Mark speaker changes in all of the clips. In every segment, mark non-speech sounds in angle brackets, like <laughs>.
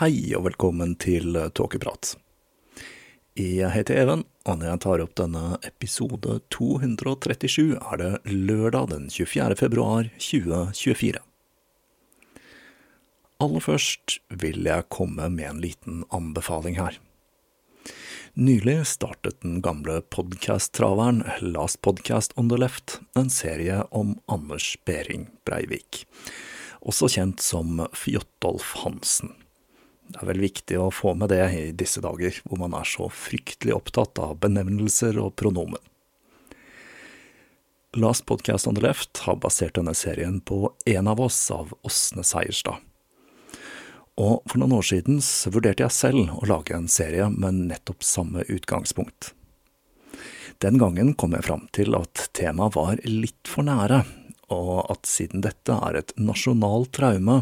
Speaker 1: Hei og velkommen til Tåkeprat. Jeg heter Even, og når jeg tar opp denne episode 237, er det lørdag den 24. februar 2024. Aller først vil jeg komme med en liten anbefaling her. Nylig startet den gamle podcast-traveren Last Podcast on the Left en serie om Anders Behring Breivik, også kjent som Fjotolf Hansen. Det er vel viktig å få med det i disse dager, hvor man er så fryktelig opptatt av benevnelser og pronomen. Last Podcast on the Left har basert denne serien på En av oss av Åsne Seierstad. Og for noen år siden vurderte jeg selv å lage en serie med nettopp samme utgangspunkt. Den gangen kom jeg fram til at temaet var litt for nære, og at siden dette er et nasjonalt traume,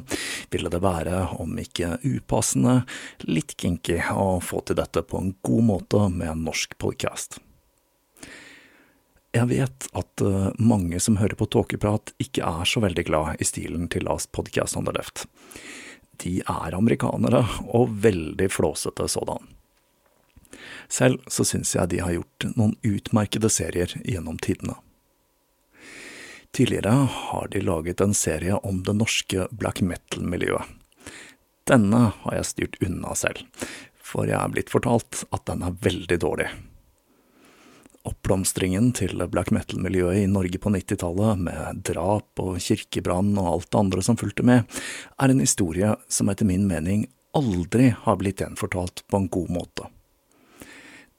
Speaker 1: ville det være, om ikke upassende, litt kinky å få til dette på en god måte med en norsk podcast. Jeg vet at eh, mange som hører på tåkeprat, ikke er så veldig glad i stilen til Last Podcast on the Left. De er amerikanere, og veldig flåsete sådan. Selv så syns jeg de har gjort noen utmerkede serier gjennom tidene. Tidligere har de laget en serie om det norske black metal-miljøet. Denne har jeg styrt unna selv, for jeg er blitt fortalt at den er veldig dårlig. Oppblomstringen til black metal-miljøet i Norge på 90-tallet, med drap og kirkebrann og alt det andre som fulgte med, er en historie som etter min mening aldri har blitt gjenfortalt på en god måte.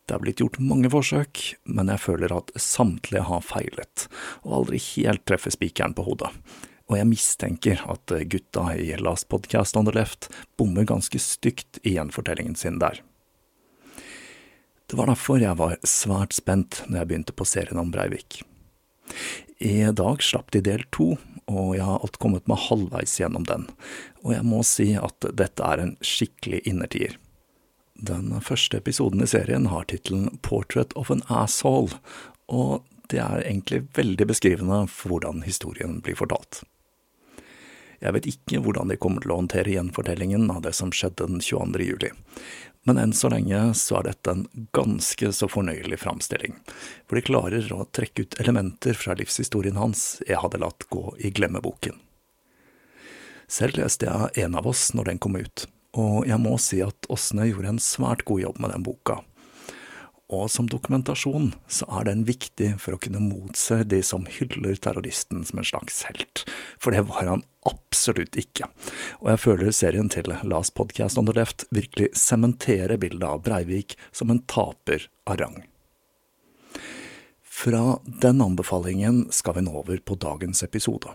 Speaker 1: Det er blitt gjort mange forsøk, men jeg føler at samtlige har feilet, og aldri helt treffer spikeren på hodet. Og jeg mistenker at gutta i Last Podcast on the Left bommer ganske stygt i gjenfortellingen sin der. Det var derfor jeg var svært spent når jeg begynte på serien om Breivik. I dag slapp de del to, og jeg har alt kommet meg halvveis gjennom den, og jeg må si at dette er en skikkelig innertier. Den første episoden i serien har tittelen Portrait of an Asshole, og det er egentlig veldig beskrivende for hvordan historien blir fortalt. Jeg vet ikke hvordan de kommer til å håndtere gjenfortellingen av det som skjedde den 22. juli, men enn så lenge så er dette en ganske så fornøyelig framstilling, hvor de klarer å trekke ut elementer fra livshistorien hans jeg hadde latt gå i glemmeboken. Selv leste jeg En av oss når den kom ut, og jeg må si at Åsne gjorde en svært god jobb med den boka. Og som dokumentasjon så er den viktig for å kunne motse de som hyller terroristen som en slags helt, for det var han absolutt ikke. Og jeg føler serien til Last Podcast on Left virkelig sementerer bildet av Breivik som en taper av rang. Fra den anbefalingen skal vi nå over på dagens episode.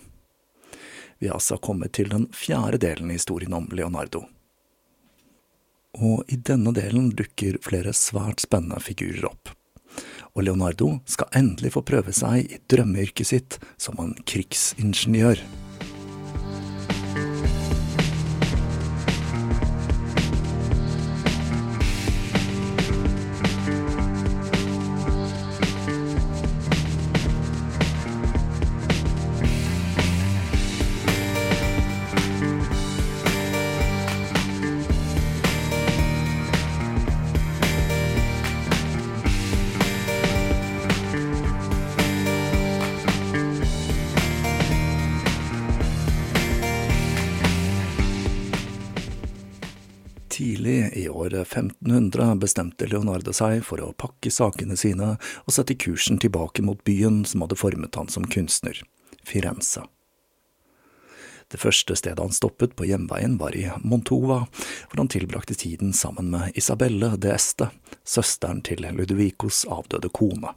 Speaker 1: Vi har altså kommet til den fjerde delen i historien om Leonardo. Og i denne delen dukker flere svært spennende figurer opp. Og Leonardo skal endelig få prøve seg i drømmeyrket sitt som en krigsingeniør. 1500 bestemte Leonardo seg for å pakke sakene sine og sette kursen tilbake mot byen som hadde formet han som kunstner, Firenze. Det første stedet han stoppet på hjemveien var i Montova, hvor han tilbrakte tiden sammen med Isabelle de Este, søsteren til Ludovicos avdøde kone.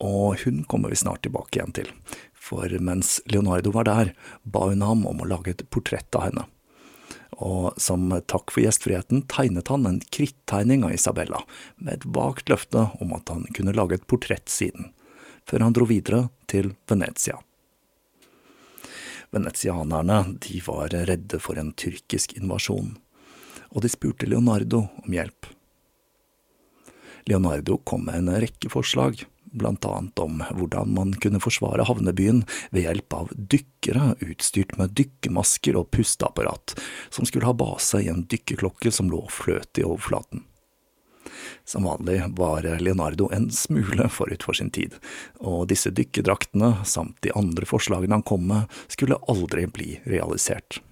Speaker 1: Og hun kommer vi snart tilbake igjen til, for mens Leonardo var der, ba hun ham om å lage et portrett av henne og som takk for gjestfriheten tegnet han en krittegning av Isabella, med et vagt løfte om at han kunne lage et portrett siden, før han dro videre til Venezia. Venezianerne de var redde for en tyrkisk invasjon, og de spurte Leonardo om hjelp. Leonardo kom med en rekke forslag, blant annet om hvordan man kunne forsvare havnebyen ved hjelp av dykkere utstyrt med dykkermasker og pusteapparat, som skulle ha base i en dykkerklokke som lå fløt i overflaten. Som vanlig var Leonardo en smule forut for sin tid, og disse dykkerdraktene, samt de andre forslagene han kom med, skulle aldri bli realisert.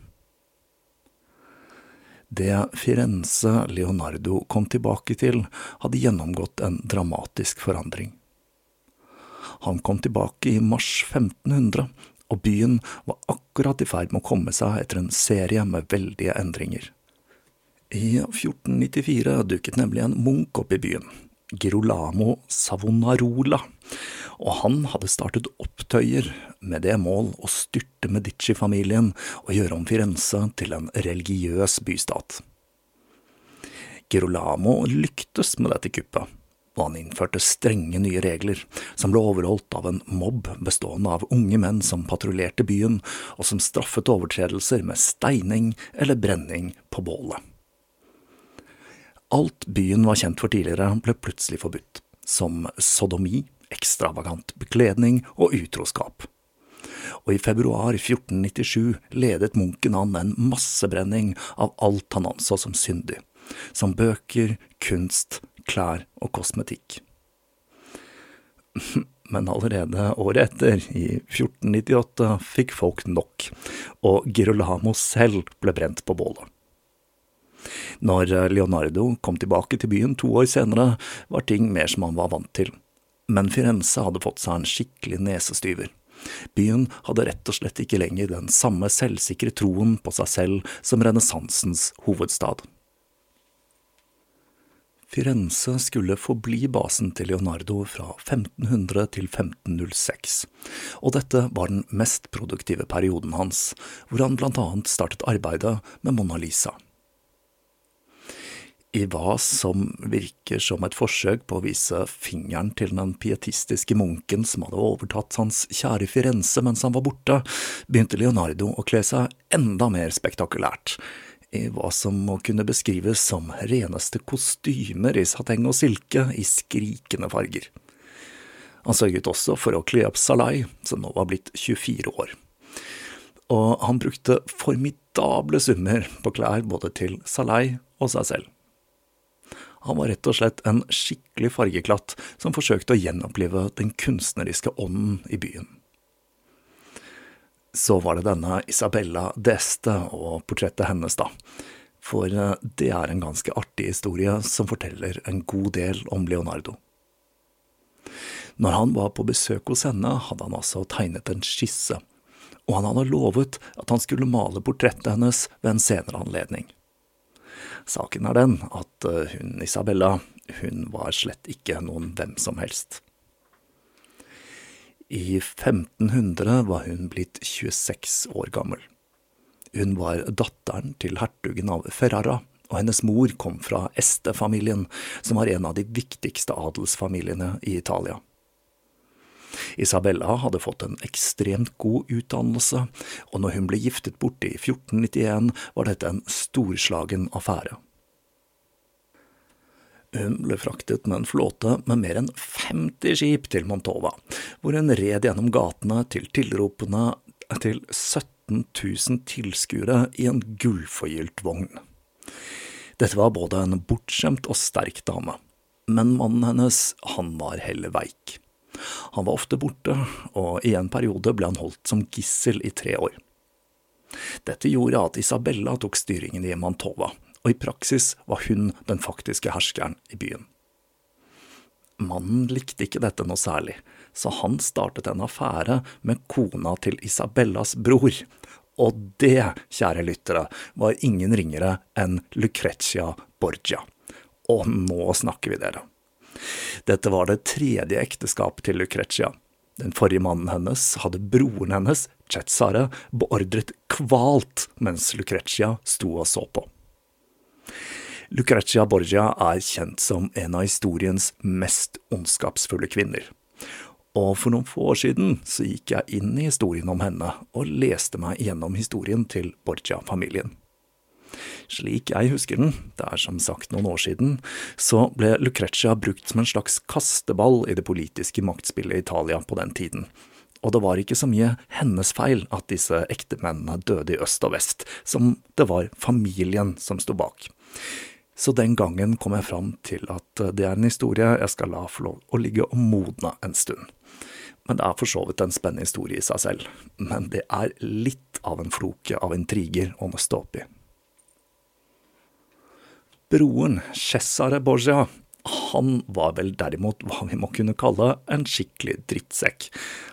Speaker 1: Det Firenze Leonardo kom tilbake til, hadde gjennomgått en dramatisk forandring. Han kom tilbake i mars 1500, og byen var akkurat i ferd med å komme seg etter en serie med veldige endringer. I 1494 dukket nemlig en munk opp i byen, Girolamo Savonarola, og han hadde startet opptøyer med det mål å styrte Medici-familien og gjøre om Firenze til en religiøs bystat. Girolamo lyktes med dette kuppet, og han innførte strenge nye regler, som ble overholdt av en mobb bestående av unge menn som patruljerte byen, og som straffet overtredelser med steining eller brenning på bålet. Alt byen var kjent for tidligere, ble plutselig forbudt, som sodomi, ekstravagant bekledning og utroskap. Og i februar 1497 ledet munken an en massebrenning av alt han anså som syndig, som bøker, kunst, klær og kosmetikk. <laughs> Men allerede året etter, i 1498, fikk folk nok, og Girolamo selv ble brent på bålet. Når Leonardo kom tilbake til byen to år senere, var ting mer som han var vant til, men Firenze hadde fått seg en skikkelig nesestyver. Byen hadde rett og slett ikke lenger den samme selvsikre troen på seg selv som renessansens hovedstad. Firenze skulle forbli basen til Leonardo fra 1500 til 1506, og dette var den mest produktive perioden hans, hvor han blant annet startet arbeidet med Mona Lisa. I hva som virker som et forsøk på å vise fingeren til den pietistiske munken som hadde overtatt hans kjære Firenze mens han var borte, begynte Leonardo å kle seg enda mer spektakulært i hva som må kunne beskrives som reneste kostymer i sateng og silke i skrikende farger. Han sørget også for å kle opp Salai, som nå var blitt 24 år. Og han brukte formidable summer på klær både til Salai og seg selv. Han var rett og slett en skikkelig fargeklatt som forsøkte å gjenopplive den kunstneriske ånden i byen så var det denne Isabella d'Este og portrettet hennes, da. For eh, det er en ganske artig historie som forteller en god del om Leonardo. Når han var på besøk hos henne, hadde han altså tegnet en skisse, og han hadde lovet at han skulle male portrettet hennes ved en senere anledning. Saken er den at eh, hun Isabella, hun var slett ikke noen hvem som helst. I 1500 var hun blitt 26 år gammel. Hun var datteren til hertugen av Ferrara og hennes mor kom fra Este-familien, som var en av de viktigste adelsfamiliene i Italia. Isabella hadde fått en ekstremt god utdannelse, og når hun ble giftet bort i 1491, var dette en storslagen affære. Hun ble fraktet med en flåte med mer enn 50 skip til Montova, hvor hun red gjennom gatene til tilropene til 17 000 tilskuere i en gullforgylt vogn. Dette var både en bortskjemt og sterk dame, men mannen hennes, han var heller veik. Han var ofte borte, og i en periode ble han holdt som gissel i tre år. Dette gjorde at Isabella tok styringen i Mantova, og i praksis var hun den faktiske herskeren i byen. Mannen likte ikke dette noe særlig, så han startet en affære med kona til Isabellas bror. Og det, kjære lyttere, var ingen ringere enn Lucrezia Borgia. Og nå snakker vi, dere. Dette var det tredje ekteskapet til Lucrezia. Den forrige mannen hennes hadde broren hennes, Cetsare, beordret kvalt mens Lucrezia sto og så på. Lucrezia Borgia er kjent som en av historiens mest ondskapsfulle kvinner. Og for noen få år siden så gikk jeg inn i historien om henne og leste meg gjennom historien til Borgia-familien. Slik jeg husker den, det er som sagt noen år siden, så ble Lucrezia brukt som en slags kasteball i det politiske maktspillet i Italia på den tiden. Og det var ikke så mye hennes feil at disse ektemennene døde i øst og vest, som det var familien som sto bak. Så den gangen kom jeg fram til at det er en historie jeg skal la få lov å ligge og modne en stund. Men det er for så vidt en spennende historie i seg selv. Men det er litt av en floke av intriger å nøste opp i. Broren, Cesare Borgia, han var vel derimot hva vi må kunne kalle en skikkelig drittsekk.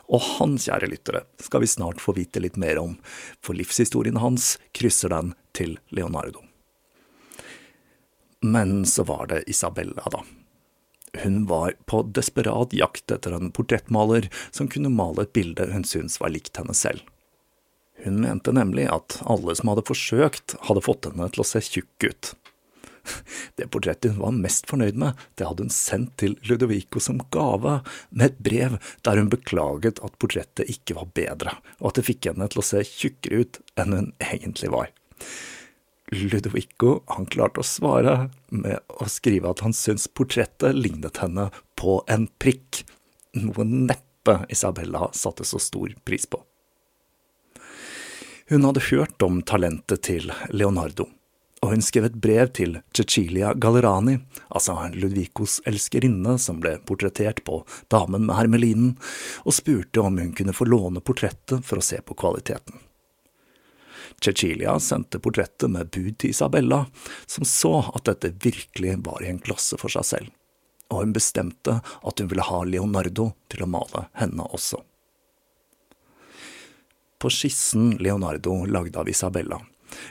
Speaker 1: Og han, kjære lyttere, skal vi snart få vite litt mer om, for livshistorien hans krysser den til Leonardo. Men så var det Isabella, da. Hun var på desperat jakt etter en portrettmaler som kunne male et bilde hun syntes var likt henne selv. Hun mente nemlig at alle som hadde forsøkt, hadde fått henne til å se tjukk ut. <laughs> Det portrettet hun var mest fornøyd med, det hadde hun sendt til Ludovico som gave, med et brev der hun beklaget at portrettet ikke var bedre, og at det fikk henne til å se tjukkere ut enn hun egentlig var. Ludovico han klarte å svare med å skrive at han syntes portrettet lignet henne på en prikk, noe neppe Isabella satte så stor pris på. Hun hadde hørt om talentet til Leonardo og hun skrev et brev til Cecilia Gallerani, altså Ludvicos elskerinne som ble portrettert på Damen med hermelinen, og spurte om hun kunne få låne portrettet for å se på kvaliteten. Cecilia sendte portrettet med bud til Isabella, som så at dette virkelig var i en klasse for seg selv, og hun bestemte at hun ville ha Leonardo til å male henne også. På skissen Leonardo lagde av Isabella,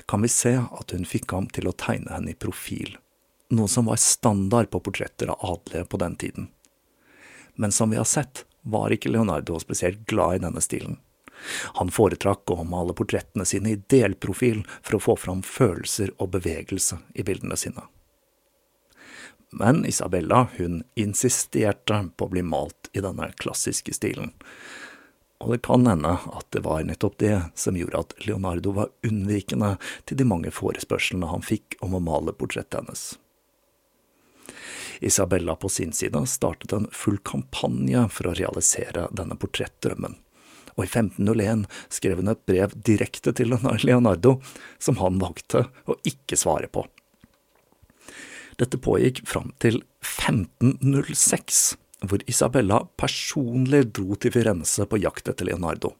Speaker 1: kan vi se at hun fikk ham til å tegne henne i profil, noe som var standard på portretter av adelige på den tiden. Men som vi har sett, var ikke Leonardo spesielt glad i denne stilen. Han foretrakk å male portrettene sine i delprofil for å få fram følelser og bevegelse i bildene sine. Men Isabella, hun insisterte på å bli malt i denne klassiske stilen, og det kan hende at det var nettopp det som gjorde at Leonardo var unnvikende til de mange forespørslene han fikk om å male portrettet hennes. Isabella på sin side startet en full kampanje for å realisere denne portrettdrømmen, og i 1501 skrev hun et brev direkte til Leonardo, som han valgte å ikke svare på. Dette pågikk fram til 1506 hvor Isabella personlig dro til Firenze på jakt etter Leonardo.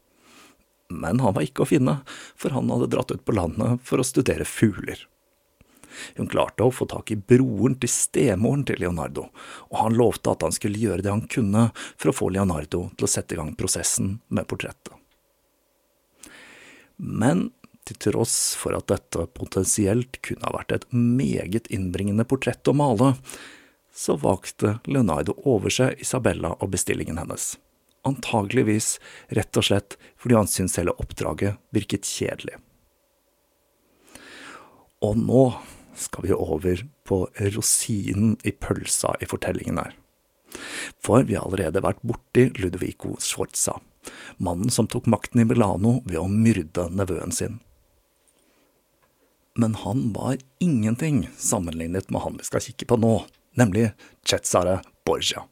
Speaker 1: Men han var ikke å finne, for han hadde dratt ut på landet for å studere fugler. Hun klarte å få tak i broren til stemoren til Leonardo, og han lovte at han skulle gjøre det han kunne for å få Leonardo til å sette i gang prosessen med portrettet. Men til tross for at dette potensielt kunne ha vært et meget innbringende portrett å male, så valgte Leonardo over seg Isabella og bestillingen hennes. Antageligvis rett og slett fordi han syntes hele oppdraget virket kjedelig. Og nå skal vi over på rosinen i pølsa i fortellingen her. For vi har allerede vært borti Ludovico Sforza, mannen som tok makten i Milano ved å myrde nevøen sin. Men han var ingenting sammenlignet med han vi skal kikke på nå, nemlig Cesare Borgia.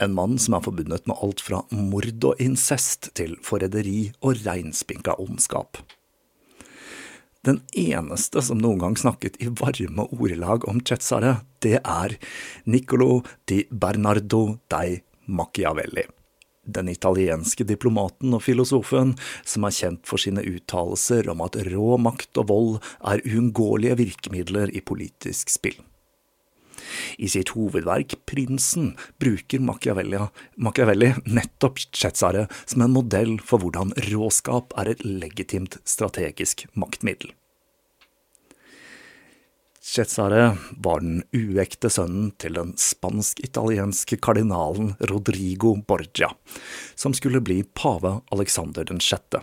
Speaker 1: En mann som er forbundet med alt fra mord og incest til forræderi og reinspinka ondskap. Den eneste som noen gang snakket i varme ordelag om Cesare, det er Niccolo di Bernardo dei Machiavelli. Den italienske diplomaten og filosofen som er kjent for sine uttalelser om at rå makt og vold er uunngåelige virkemidler i politisk spill. I sitt hovedverk Prinsen bruker Machiavelli, nettopp Cesare som en modell for hvordan råskap er et legitimt strategisk maktmiddel. Cesare var den uekte sønnen til den spansk-italienske kardinalen Rodrigo Borgia, som skulle bli pave Alexander den sjette.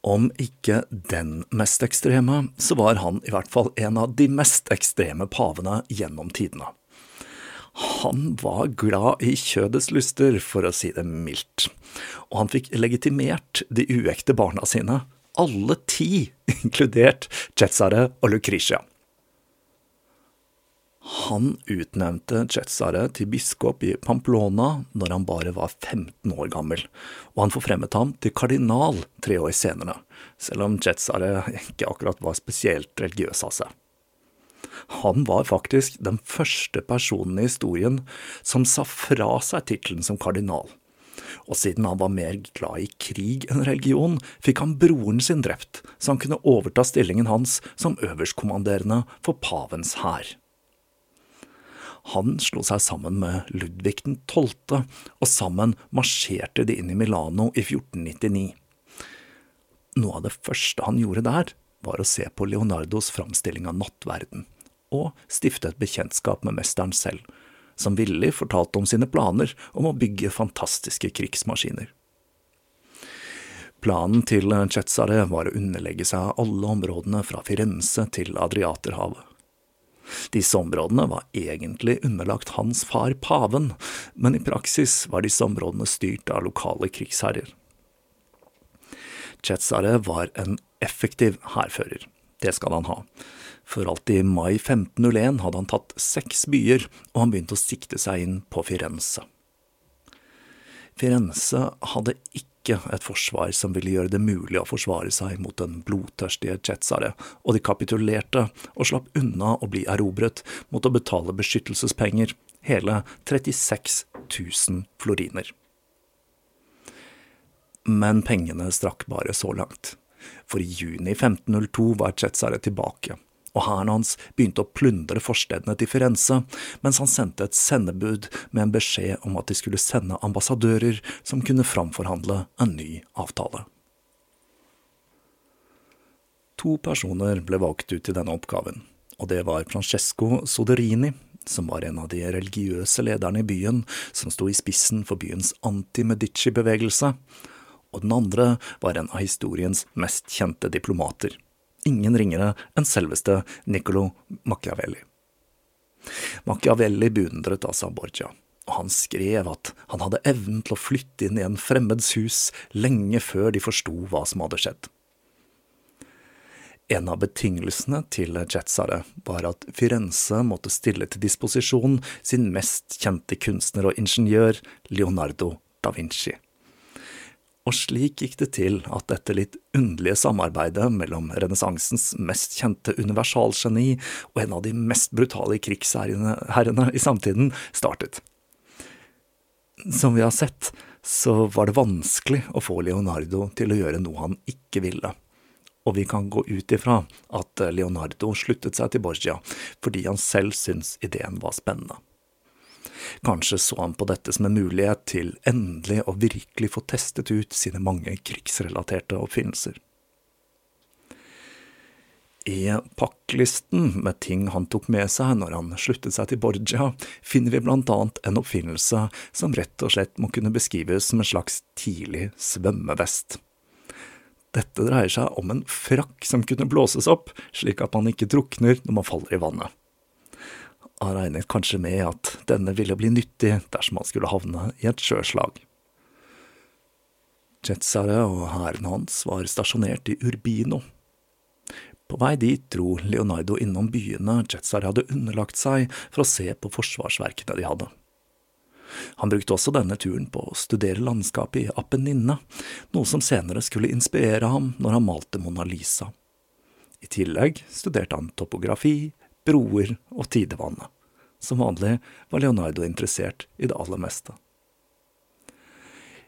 Speaker 1: Om ikke den mest ekstreme, så var han i hvert fall en av de mest ekstreme pavene gjennom tidene. Han var glad i kjødets lyster, for å si det mildt, og han fikk legitimert de uekte barna sine, alle ti, <laughs> inkludert Cesare og Lucretia. Han utnevnte Cesare til biskop i Pamplona når han bare var 15 år gammel, og han forfremmet ham til kardinal tre år senere, selv om Cesare ikke akkurat var spesielt religiøs av seg. Han var faktisk den første personen i historien som sa fra seg tittelen som kardinal. Og siden han var mer glad i krig enn religion, fikk han broren sin drept, så han kunne overta stillingen hans som øverstkommanderende for pavens hær. Han slo seg sammen med Ludvig den 12., og sammen marsjerte de inn i Milano i 1499. Noe av det første han gjorde der, var å se på Leonardos framstilling av nattverden, og stifte et bekjentskap med mesteren selv, som villig fortalte om sine planer om å bygge fantastiske krigsmaskiner. Planen til Cesare var å underlegge seg alle områdene fra Firenze til Adriaterhavet. Disse områdene var egentlig underlagt hans far paven, men i praksis var disse områdene styrt av lokale krigsherrer. Chetsare var en effektiv hærfører, det skal han ha. For alt i mai 1501 hadde han tatt seks byer, og han begynte å sikte seg inn på Firenze. Firenze hadde ikke et forsvar som ville gjøre det mulig å forsvare seg mot den blodtørstige Cesare, og de kapitulerte og slapp unna å bli erobret mot å betale beskyttelsespenger, hele 36 000 floriner. Men pengene strakk bare så langt, for i juni 1502 var Cesare tilbake og hæren hans begynte å plundre forstedene til Firenze, mens han sendte et sendebud med en beskjed om at de skulle sende ambassadører som kunne framforhandle en ny avtale. To personer ble valgt ut til denne oppgaven, og det var Francesco Soderini, som var en av de religiøse lederne i byen, som sto i spissen for byens anti-Medici-bevegelse, og den andre var en av historiens mest kjente diplomater, ingen ringere enn selveste Niccolo Machiavelli. Machiavelli beundret altså Borgia, og han skrev at han hadde evnen til å flytte inn i en fremmeds hus lenge før de forsto hva som hadde skjedd. En av betingelsene til Cesare var at Firenze måtte stille til disposisjon sin mest kjente kunstner og ingeniør, Leonardo da Vinci. Og slik gikk det til at dette litt underlige samarbeidet mellom renessansens mest kjente universalgeni og en av de mest brutale krigsherrene i samtiden startet. Som vi har sett, så var det vanskelig å få Leonardo til å gjøre noe han ikke ville. Og vi kan gå ut ifra at Leonardo sluttet seg til Borgia fordi han selv syntes ideen var spennende. Kanskje så han på dette som en mulighet til endelig å virkelig få testet ut sine mange krigsrelaterte oppfinnelser. I pakklisten med ting han tok med seg når han sluttet seg til Borgia, finner vi blant annet en oppfinnelse som rett og slett må kunne beskrives som en slags tidlig svømmevest. Dette dreier seg om en frakk som kunne blåses opp, slik at man ikke drukner når man faller i vannet. Han regnet kanskje med at denne ville bli nyttig dersom han skulle havne i et sjøslag. Jetsare og hæren hans var stasjonert i Urbino. På vei dit dro Leonardo innom byene Jetsare hadde underlagt seg for å se på forsvarsverkene de hadde. Han brukte også denne turen på å studere landskapet i Apenninne, noe som senere skulle inspirere ham når han malte Mona Lisa. I tillegg studerte han topografi, broer og tidevannet. Som vanlig var Leonardo interessert i det aller meste.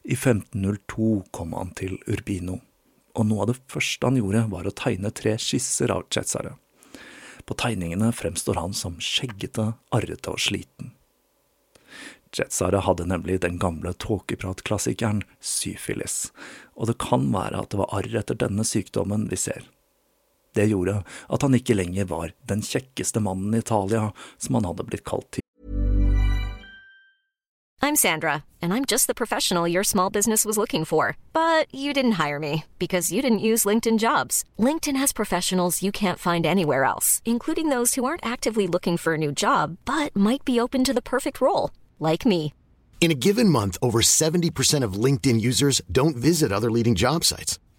Speaker 1: I 1502 kom han til Urbino, og noe av det første han gjorde, var å tegne tre skisser av Cesare. På tegningene fremstår han som skjeggete, arrete og sliten. Jetsare hadde nemlig den gamle tåkepratklassikeren syfilis, og det kan være at det var arr etter denne sykdommen vi ser. Det gjorde at han ikke lenger var den kjekkeste mannen i Italia som han hadde blitt kalt til.
Speaker 2: I'm Sandra, and I'm just the professional your small business was looking for. But you didn't hire me because you didn't use LinkedIn jobs. LinkedIn has professionals you can't find anywhere else, including those who aren't actively looking for a new job but might be open to the perfect role like me.
Speaker 3: In a given month, over 70% of LinkedIn users don't visit other leading job sites.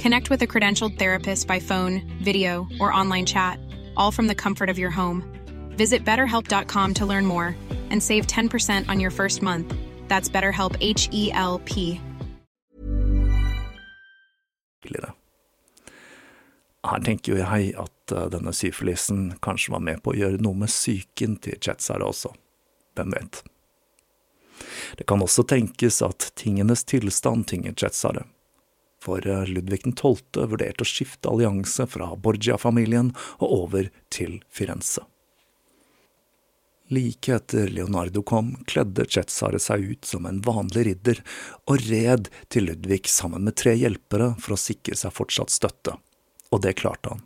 Speaker 4: Connect with a credentialed therapist by phone, video, or online chat, all from the comfort of your home. Visit betterhelp.com to learn more and save 10% on your first month. That's BetterHelp H E L P.
Speaker 1: Her tenker jo jeg at eh, denne syfilisen kanskje var med på å gjøre noe med psyken til Chetsar også. Hvem vet? Det kan også tenkes at tingenes tilstand tinget Jetsare. For eh, Ludvig 12. vurderte å skifte allianse fra Borgia-familien og over til Firenze. Like etter Leonardo kom, kledde Cesare seg ut som en vanlig ridder og red til Ludvig sammen med tre hjelpere for å sikre seg fortsatt støtte, og det klarte han.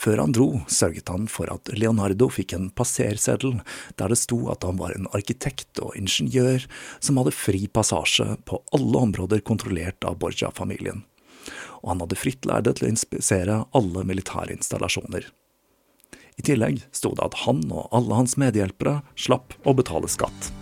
Speaker 1: Før han dro, sørget han for at Leonardo fikk en passerseddel der det sto at han var en arkitekt og ingeniør som hadde fri passasje på alle områder kontrollert av Borgia-familien, og han hadde fritt lærde til å inspisere alle militære installasjoner. I tillegg sto det at han og alle hans medhjelpere slapp å betale skatt.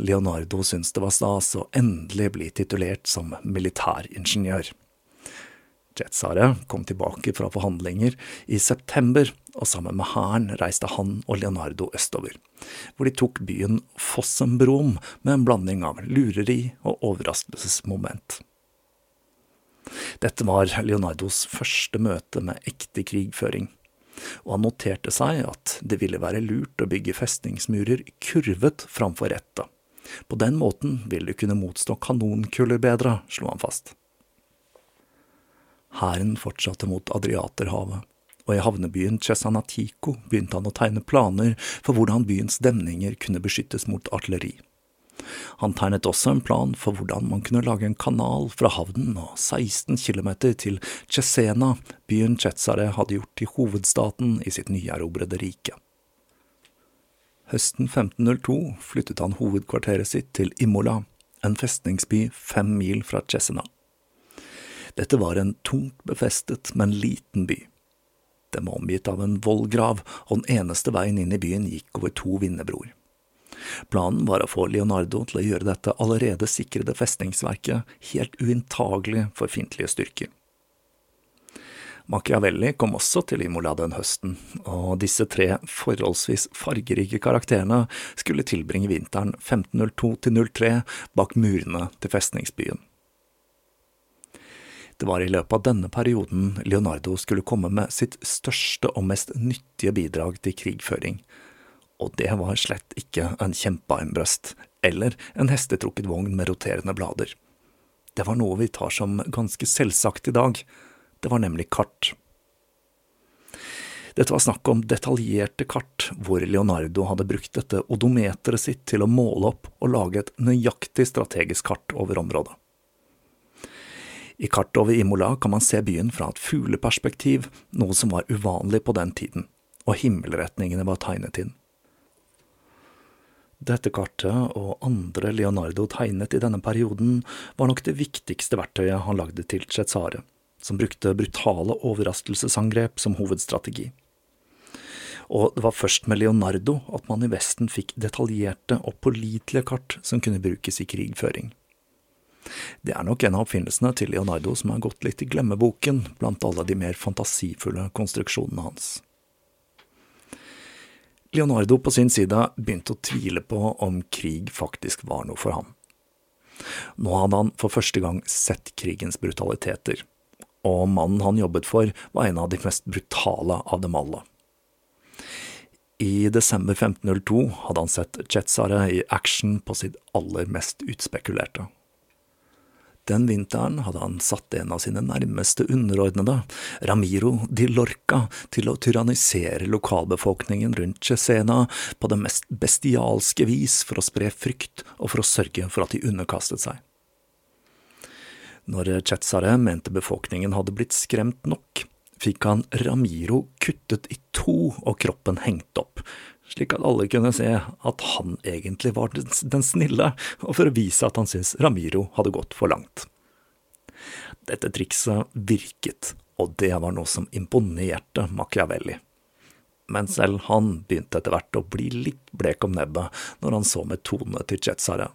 Speaker 1: Leonardo syntes det var stas å endelig bli titulert som militæringeniør. Jetsare kom tilbake fra forhandlinger i september, og sammen med hæren reiste han og Leonardo østover, hvor de tok byen Fossembrom med en blanding av lureri og overraskelsesmoment. Dette var Leonardos første møte med ekte krigføring og han noterte seg at det ville være lurt å bygge festningsmurer kurvet framfor rette. På den måten vil du kunne motstå kanonkuler bedre, slo han fast. Hæren fortsatte mot Adriaterhavet, og i havnebyen Cesanatico begynte han å tegne planer for hvordan byens demninger kunne beskyttes mot artilleri. Han tegnet også en plan for hvordan man kunne lage en kanal fra havnen og 16 km til Cesena, byen Cesare hadde gjort til hovedstaten i sitt nyerobrede rike. Høsten 1502 flyttet han hovedkvarteret sitt til Imola, en festningsby fem mil fra Cesena. Dette var en tungt befestet, men liten by. Den var omgitt av en vollgrav, og den eneste veien inn i byen gikk over to vindebroer. Planen var å få Leonardo til å gjøre dette allerede sikrede festningsverket helt uinntagelig for fiendtlige styrker. Machiavelli kom også til Imola den høsten, og disse tre forholdsvis fargerike karakterene skulle tilbringe vinteren 1502–03 bak murene til festningsbyen. Det var i løpet av denne perioden Leonardo skulle komme med sitt største og mest nyttige bidrag til krigføring, og det var slett ikke en kjempearmbrøst eller en hestetrukket vogn med roterende blader. Det var noe vi tar som ganske selvsagt i dag, det var nemlig kart. Dette var snakk om detaljerte kart, hvor Leonardo hadde brukt dette odometeret sitt til å måle opp og lage et nøyaktig strategisk kart over området. I kartet over Imola kan man se byen fra et fugleperspektiv, noe som var uvanlig på den tiden, og himmelretningene var tegnet inn. Dette kartet, og andre Leonardo tegnet i denne perioden, var nok det viktigste verktøyet han lagde til Cesare, som brukte brutale overraskelsesangrep som hovedstrategi. Og det var først med Leonardo at man i Vesten fikk detaljerte og pålitelige kart som kunne brukes i krigføring. Det er nok en av oppfinnelsene til Leonardo som er gått litt i glemmeboken blant alle de mer fantasifulle konstruksjonene hans. Leonardo på sin side begynte å tvile på om krig faktisk var noe for ham. Nå hadde han for første gang sett krigens brutaliteter, og mannen han jobbet for var en av de mest brutale av dem alle. I desember 1502 hadde han sett Chetzare i action på sitt aller mest utspekulerte. Den vinteren hadde han satt en av sine nærmeste underordnede, Ramiro di Lorca, til å tyrannisere lokalbefolkningen rundt Cesena på det mest bestialske vis for å spre frykt og for å sørge for at de underkastet seg. Når Cesare mente befolkningen hadde blitt skremt nok, fikk han Ramiro kuttet i to og kroppen hengt opp, slik at alle kunne se at han egentlig var den snille, og for å vise at han syntes Ramiro hadde gått for langt. Dette trikset virket, og det var noe som imponerte Machiavelli. Men selv han begynte etter hvert å bli litt blek om nebbet når han så metodene til Cesare.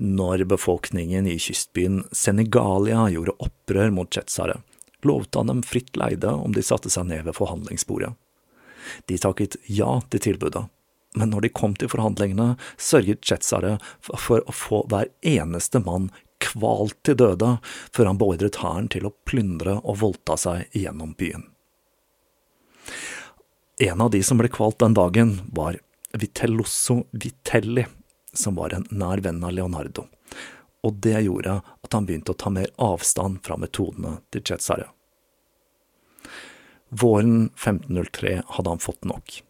Speaker 1: Når befolkningen i kystbyen Senegalia gjorde opprør mot tsjetsjere, lovte han dem fritt leide om de satte seg ned ved forhandlingsbordet. De takket ja til tilbudet, men når de kom til forhandlingene, sørget tsjetsjere for å få hver eneste mann kvalt til døde før han beordret hæren til å plyndre og voldta seg gjennom byen. En av de som ble kvalt den dagen, var Vitelloso Vitelli, som var en nær venn av Leonardo, og det gjorde at han begynte å ta mer avstand fra metodene til Cesare. Våren 1503 hadde han fått nok.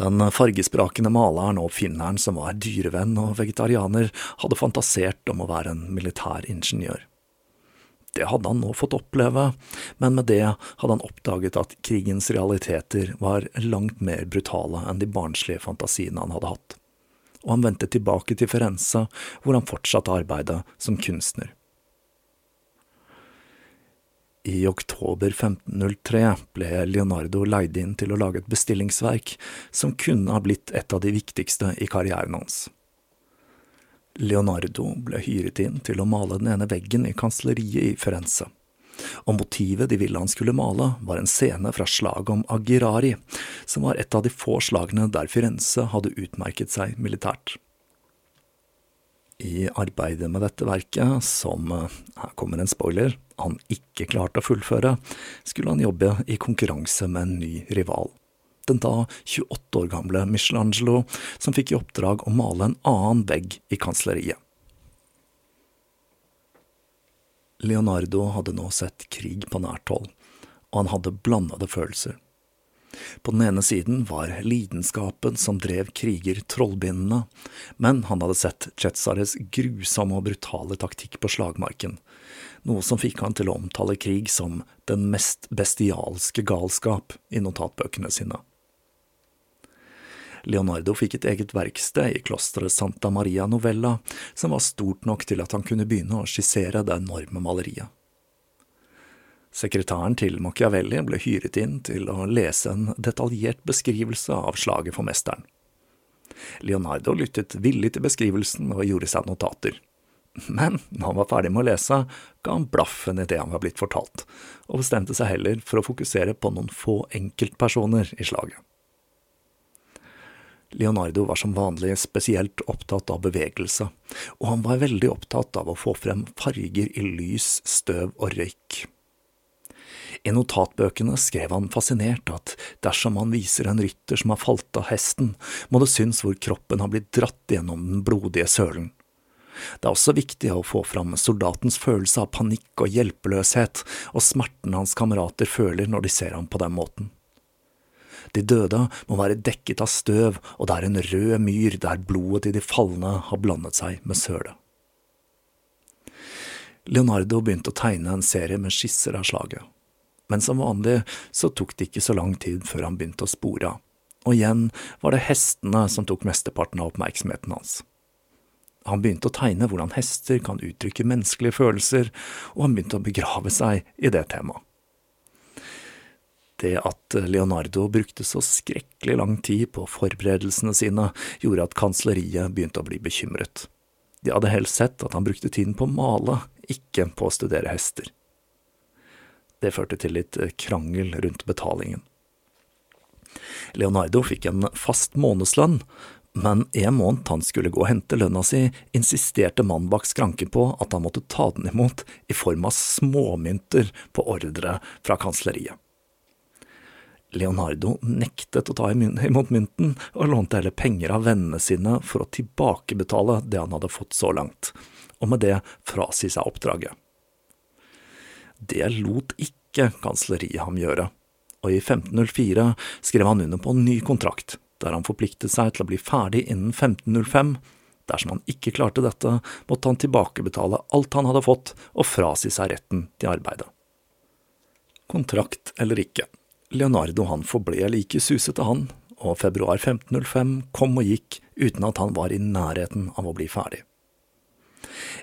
Speaker 1: Den fargesprakende maleren og finneren som var dyrevenn og vegetarianer, hadde fantasert om å være en militær ingeniør. Det hadde han nå fått oppleve, men med det hadde han oppdaget at krigens realiteter var langt mer brutale enn de barnslige fantasiene han hadde hatt, og han vendte tilbake til Firenze, hvor han fortsatte arbeidet som kunstner. I oktober 1503 ble Leonardo leid inn til å lage et bestillingsverk som kunne ha blitt et av de viktigste i karrieren hans. Leonardo ble hyret inn til å male den ene veggen i kansleriet i Firenze, og motivet de ville han skulle male, var en scene fra slaget om Agirari, som var et av de få slagene der Firenze hadde utmerket seg militært. I arbeidet med dette verket, som, her kommer en spoiler, han ikke klarte å fullføre, skulle han jobbe i konkurranse med en ny rival. Den da 28 år gamle Michelangelo, som fikk i oppdrag å male en annen vegg i kansleriet. Leonardo hadde nå sett krig på nært hold, og han hadde blandede følelser. På den ene siden var lidenskapen som drev kriger trollbindende, men han hadde sett Cetzares grusomme og brutale taktikk på slagmarken, noe som fikk han til å omtale krig som den mest bestialske galskap i notatbøkene sine. Leonardo fikk et eget verksted i klosteret Santa Maria Novella, som var stort nok til at han kunne begynne å skissere det enorme maleriet. Sekretæren til Machiavelli ble hyret inn til å lese en detaljert beskrivelse av slaget for mesteren, Leonardo lyttet villig til beskrivelsen og gjorde seg notater. Men når han var ferdig med å lese, ga han blaffen i det han var blitt fortalt, og bestemte seg heller for å fokusere på noen få enkeltpersoner i slaget. Leonardo var som vanlig spesielt opptatt av bevegelse, og han var veldig opptatt av å få frem farger i lys, støv og røyk. I notatbøkene skrev han fascinert at dersom han viser en rytter som har falt av hesten, må det synes hvor kroppen har blitt dratt gjennom den blodige sølen. Det er også viktig å få fram soldatens følelse av panikk og hjelpeløshet, og smerten hans kamerater føler når de ser ham på den måten. De døde må være dekket av støv, og det er en rød myr der blodet til de falne har blandet seg med sølet. Leonardo begynte å tegne en serie med skisser av slaget, men som vanlig så tok det ikke så lang tid før han begynte å spore av, og igjen var det hestene som tok mesteparten av oppmerksomheten hans. Han begynte å tegne hvordan hester kan uttrykke menneskelige følelser, og han begynte å begrave seg i det temaet. Det at Leonardo brukte så skrekkelig lang tid på forberedelsene sine, gjorde at kansleriet begynte å bli bekymret. De hadde helst sett at han brukte tiden på å male, ikke på å studere hester. Det førte til litt krangel rundt betalingen. Leonardo fikk en fast månedslønn, men en måned han skulle gå og hente lønna si, insisterte mannen bak skranken på at han måtte ta den imot i form av småmynter på ordre fra kansleriet. Leonardo nektet å ta imot mynten, og lånte heller penger av vennene sine for å tilbakebetale det han hadde fått så langt, og med det frasi seg oppdraget. Det lot ikke kansleriet ham gjøre, og i 1504 skrev han under på en ny kontrakt der han forpliktet seg til å bli ferdig innen 1505. Dersom han ikke klarte dette, måtte han tilbakebetale alt han hadde fått, og frasi seg retten til arbeidet. Kontrakt eller ikke, Leonardo han forble like susete han, og februar 1505 kom og gikk uten at han var i nærheten av å bli ferdig.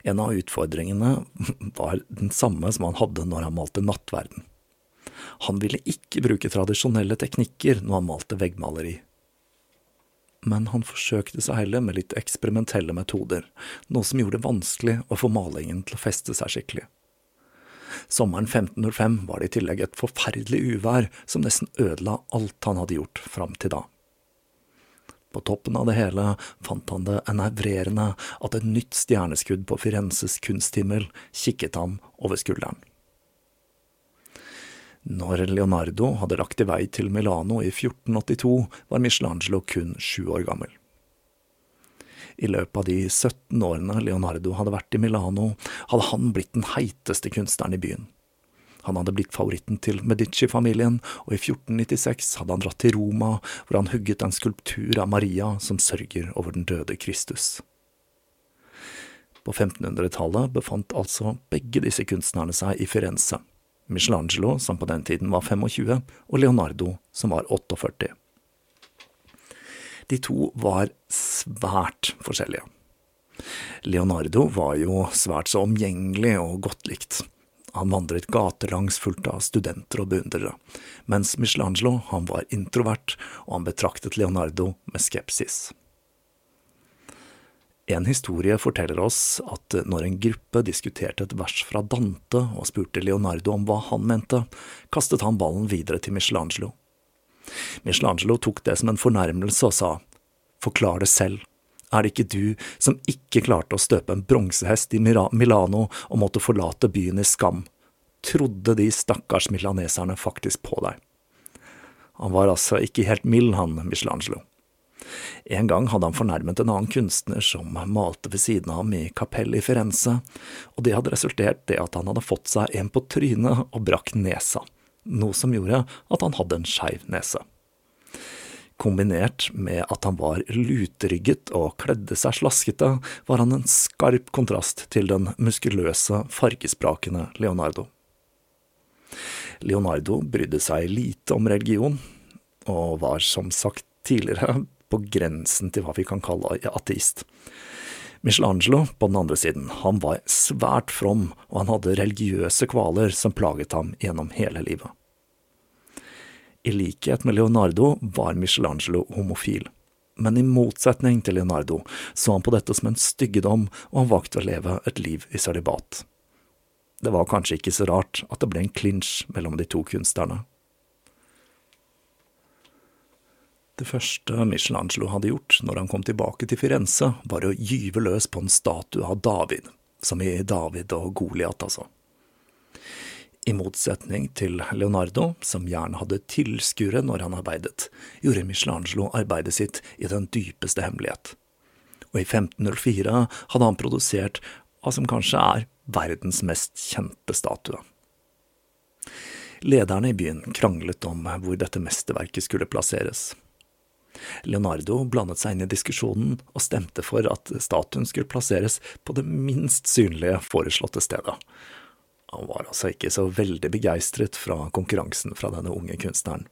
Speaker 1: En av utfordringene <laughs> var den samme som han hadde når han malte Nattverden. Han ville ikke bruke tradisjonelle teknikker når han malte veggmaleri men han forsøkte seg heller med litt eksperimentelle metoder, noe som gjorde det vanskelig å få malingen til å feste seg skikkelig. Sommeren 1505 var det i tillegg et forferdelig uvær som nesten ødela alt han hadde gjort fram til da. På toppen av det hele fant han det enervrerende at et nytt stjerneskudd på Firenzes kunsthimmel kikket ham over skulderen. Når Leonardo hadde lagt i vei til Milano i 1482, var Michelangelo kun sju år gammel. I løpet av de 17 årene Leonardo hadde vært i Milano, hadde han blitt den heiteste kunstneren i byen. Han hadde blitt favoritten til Medici-familien, og i 1496 hadde han dratt til Roma, hvor han hugget en skulptur av Maria som sørger over den døde Kristus. På 1500-tallet befant altså begge disse kunstnerne seg i Firenze. Michelangelo, som på den tiden var 25, og Leonardo, som var 48. De to var svært forskjellige. Leonardo var jo svært så omgjengelig og godt likt. Han vandret gatelangs fullt av studenter og beundrere, mens Michelangelo han var introvert, og han betraktet Leonardo med skepsis. En historie forteller oss at når en gruppe diskuterte et vers fra Dante og spurte Leonardo om hva han mente, kastet han ballen videre til Michelangelo. Michelangelo tok det som en fornærmelse og sa, forklar det selv, er det ikke du som ikke klarte å støpe en bronsehest i Milano og måtte forlate byen i skam? Trodde de stakkars milaneserne faktisk på deg? Han var altså ikke helt mild, han Michelangelo. En gang hadde han fornærmet en annen kunstner som malte ved siden av ham i kapellet i Firenze, og det hadde resultert i at han hadde fått seg en på trynet og brakk nesa, noe som gjorde at han hadde en skeiv nese. Kombinert med at han var luterygget og kledde seg slaskete, var han en skarp kontrast til den muskuløse, fargesprakende Leonardo. Leonardo brydde seg lite om religion, og var som sagt tidligere på grensen til hva vi kan kalle ateist. Michelangelo, på den andre siden, han var svært from, og han hadde religiøse kvaler som plaget ham gjennom hele livet. I likhet med Leonardo var Michelangelo homofil. men i motsetning til Leonardo så han på dette som en styggedom, og han valgte å leve et liv i sølibat. Det var kanskje ikke så rart at det ble en klinsj mellom de to kunstnerne. Det første Michelangelo hadde gjort når han kom tilbake til Firenze, var å gyve løs på en statue av David, som i David og Goliat, altså. I motsetning til Leonardo, som gjerne hadde tilskuere når han arbeidet, gjorde Michelangelo arbeidet sitt i den dypeste hemmelighet. Og i 1504 hadde han produsert hva som kanskje er verdens mest kjente statue. Lederne i byen kranglet om hvor dette mesterverket skulle plasseres. Leonardo blandet seg inn i diskusjonen og stemte for at statuen skulle plasseres på det minst synlige foreslåtte stedet, han var altså ikke så veldig begeistret fra konkurransen fra denne unge kunstneren.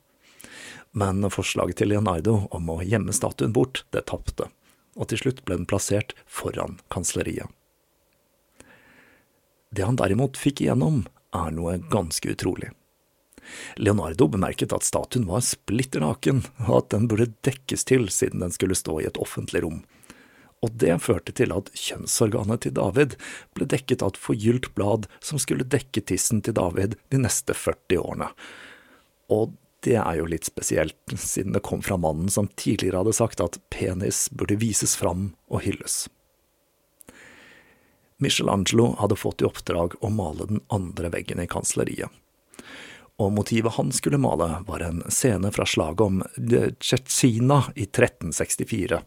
Speaker 1: Men forslaget til Leonardo om å gjemme statuen bort, det tapte, og til slutt ble den plassert foran kansleriet. Det han derimot fikk igjennom, er noe ganske utrolig. Leonardo bemerket at statuen var splitter naken, og at den burde dekkes til siden den skulle stå i et offentlig rom, og det førte til at kjønnsorganet til David ble dekket av et forgylt blad som skulle dekke tissen til David de neste 40 årene. Og det er jo litt spesielt, siden det kom fra mannen som tidligere hadde sagt at penis burde vises fram og hylles. Michelangelo hadde fått i oppdrag å male den andre veggen i kansleriet. Og motivet han skulle male, var en scene fra slaget om Tsjetsjina i 1364,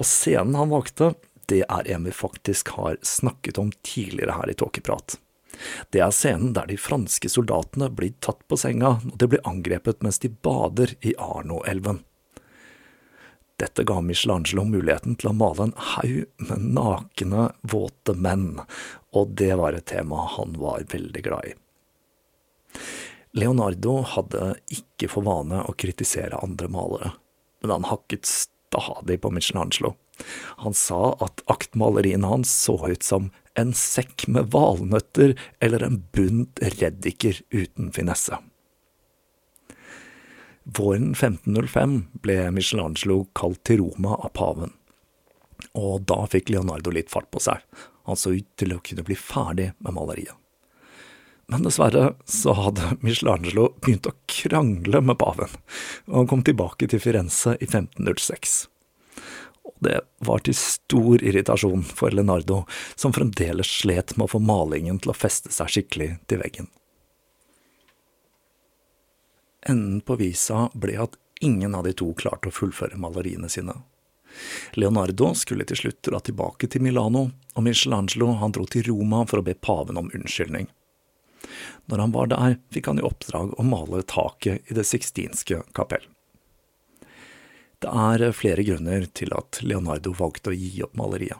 Speaker 1: og scenen han valgte, det er en vi faktisk har snakket om tidligere her i Tåkeprat. Det er scenen der de franske soldatene blir tatt på senga og de blir angrepet mens de bader i Arno-elven. Dette ga Michelangelo muligheten til å male en haug med nakne, våte menn, og det var et tema han var veldig glad i. Leonardo hadde ikke for vane å kritisere andre malere, men han hakket stadig på Michelangelo. Han sa at aktmaleriene hans så ut som en sekk med valnøtter eller en bunt reddiker uten finesse. Våren 1505 ble Michelangelo kalt til Roma av paven, og da fikk Leonardo litt fart på seg. Han så ut til å kunne bli ferdig med maleriet. Men dessverre så hadde Michelangelo begynt å krangle med paven, og han kom tilbake til Firenze i 1506. Og det var til stor irritasjon for Leonardo, som fremdeles slet med å få malingen til å feste seg skikkelig til veggen. Enden på visa ble at ingen av de to klarte å fullføre maleriene sine. Leonardo skulle til slutt dra tilbake til Milano, og Michelangelo han dro til Roma for å be paven om unnskyldning. Når han var der, fikk han i oppdrag å male taket i Det sixtinske kapell. Det er flere grunner til at Leonardo valgte å gi opp maleriet.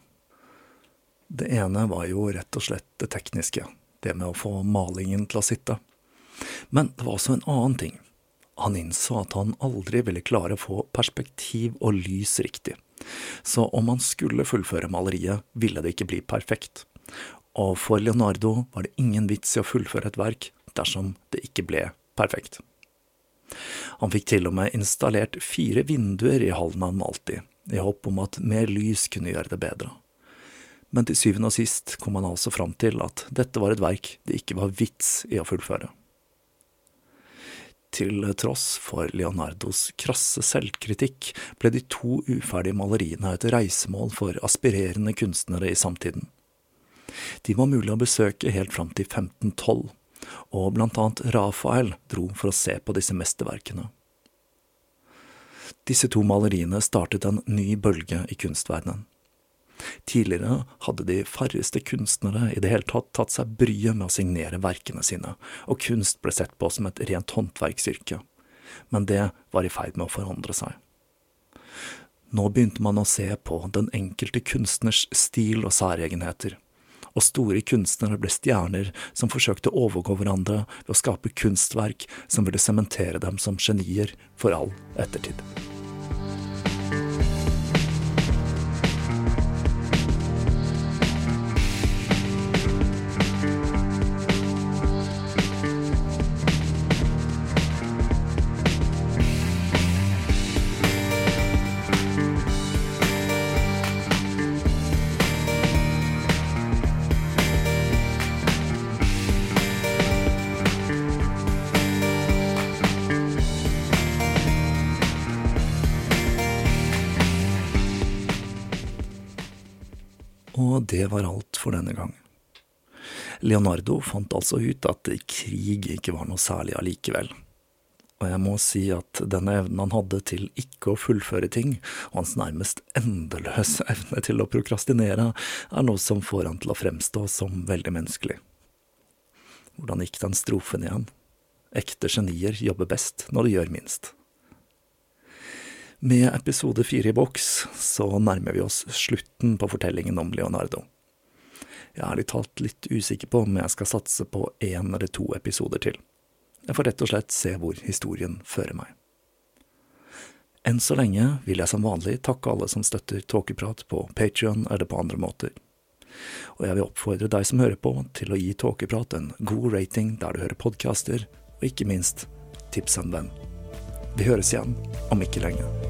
Speaker 1: Det ene var jo rett og slett det tekniske, det med å få malingen til å sitte. Men det var også en annen ting. Han innså at han aldri ville klare å få perspektiv og lys riktig, så om han skulle fullføre maleriet, ville det ikke bli perfekt, og for Leonardo var det ingen vits i å fullføre et verk dersom det ikke ble perfekt. Han fikk til og med installert fire vinduer i hallen han malte i, i håp om at mer lys kunne gjøre det bedre. Men til syvende og sist kom han altså fram til at dette var et verk det ikke var vits i å fullføre. Til tross for Leonardos krasse selvkritikk ble de to uferdige maleriene et reisemål for aspirerende kunstnere i samtiden. De var mulig å besøke helt fram til 1512, og blant annet Rafael dro for å se på disse mesterverkene. Disse to maleriene startet en ny bølge i kunstverdenen. Tidligere hadde de færreste kunstnere i det hele tatt tatt seg bryet med å signere verkene sine, og kunst ble sett på som et rent håndverksyrke, men det var i ferd med å forandre seg. Nå begynte man å se på den enkelte kunstners stil og særegenheter, og store kunstnere ble stjerner som forsøkte å overgå hverandre ved å skape kunstverk som ville sementere dem som genier for all ettertid. Leonardo fant altså ut at krig ikke var noe særlig allikevel. Og jeg må si at denne evnen han hadde til ikke å fullføre ting, og hans nærmest endeløse evne til å prokrastinere, er noe som får han til å fremstå som veldig menneskelig. Hvordan gikk den strofen igjen? Ekte genier jobber best når de gjør minst. Med episode fire i boks så nærmer vi oss slutten på fortellingen om Leonardo. Jeg er ærlig talt litt usikker på om jeg skal satse på én eller to episoder til. Jeg får rett og slett se hvor historien fører meg. Enn så lenge vil jeg som vanlig takke alle som støtter Tåkeprat på Patrion eller på andre måter. Og jeg vil oppfordre deg som hører på, til å gi Tåkeprat en god rating der du hører podkaster, og ikke minst tips en venn. Vi høres igjen om ikke lenge.